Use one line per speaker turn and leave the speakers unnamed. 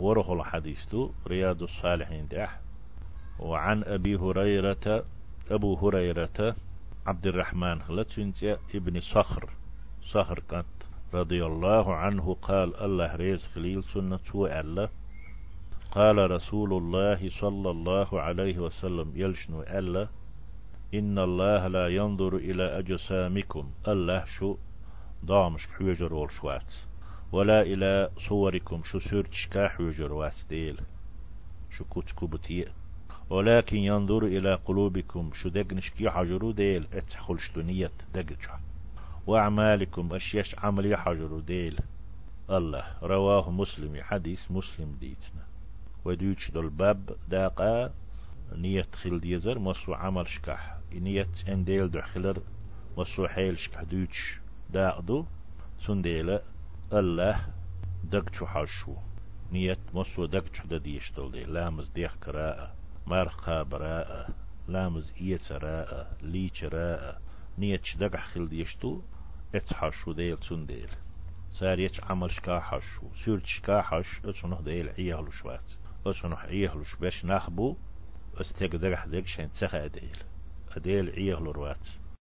ورخ الحديث رياض الصالحين دح وعن أبي هريرة أبو هريرة عبد الرحمن خلتشنت ابن صخر صخر كانت رضي الله عنه قال الله ريز خليل سنة الله قال رسول الله صلى الله عليه وسلم يلشنو ألا؟ إن الله لا ينظر إلى أجسامكم. الله شو؟ ضامش حوجر والشوات. ولا إلى صوركم شو سرتش كا حوجر واتديل شو كتكو بتيه ولكن ينظر إلى قلوبكم شو دقنش كي حجرو ديل. اتحخلش نية دقش وأعمالكم أشياش عمل يحجرو ديل. الله رواه مسلم حديث مسلم ديتنا. وديوش دول باب داقا نية خل ديزر مصو عمل شكح نية إنديل دو خلر مصو حيل شكح دوش داقدو. سنديل الله دقشو حشو نية مصو دقشو دا ديشتول دي لامز ديخ كراء مرخا براء لامز إيت راء ليش راء نية شدق خل ديشتو اتحشو ديل سنديل ساريت عمل شكا حشو سورت شكا حش اتسنه ديل عيهلو شوات اتسنه عيهلوش باش نخبو استقدر حدق شين تسخ أديل أديل عيهلو روات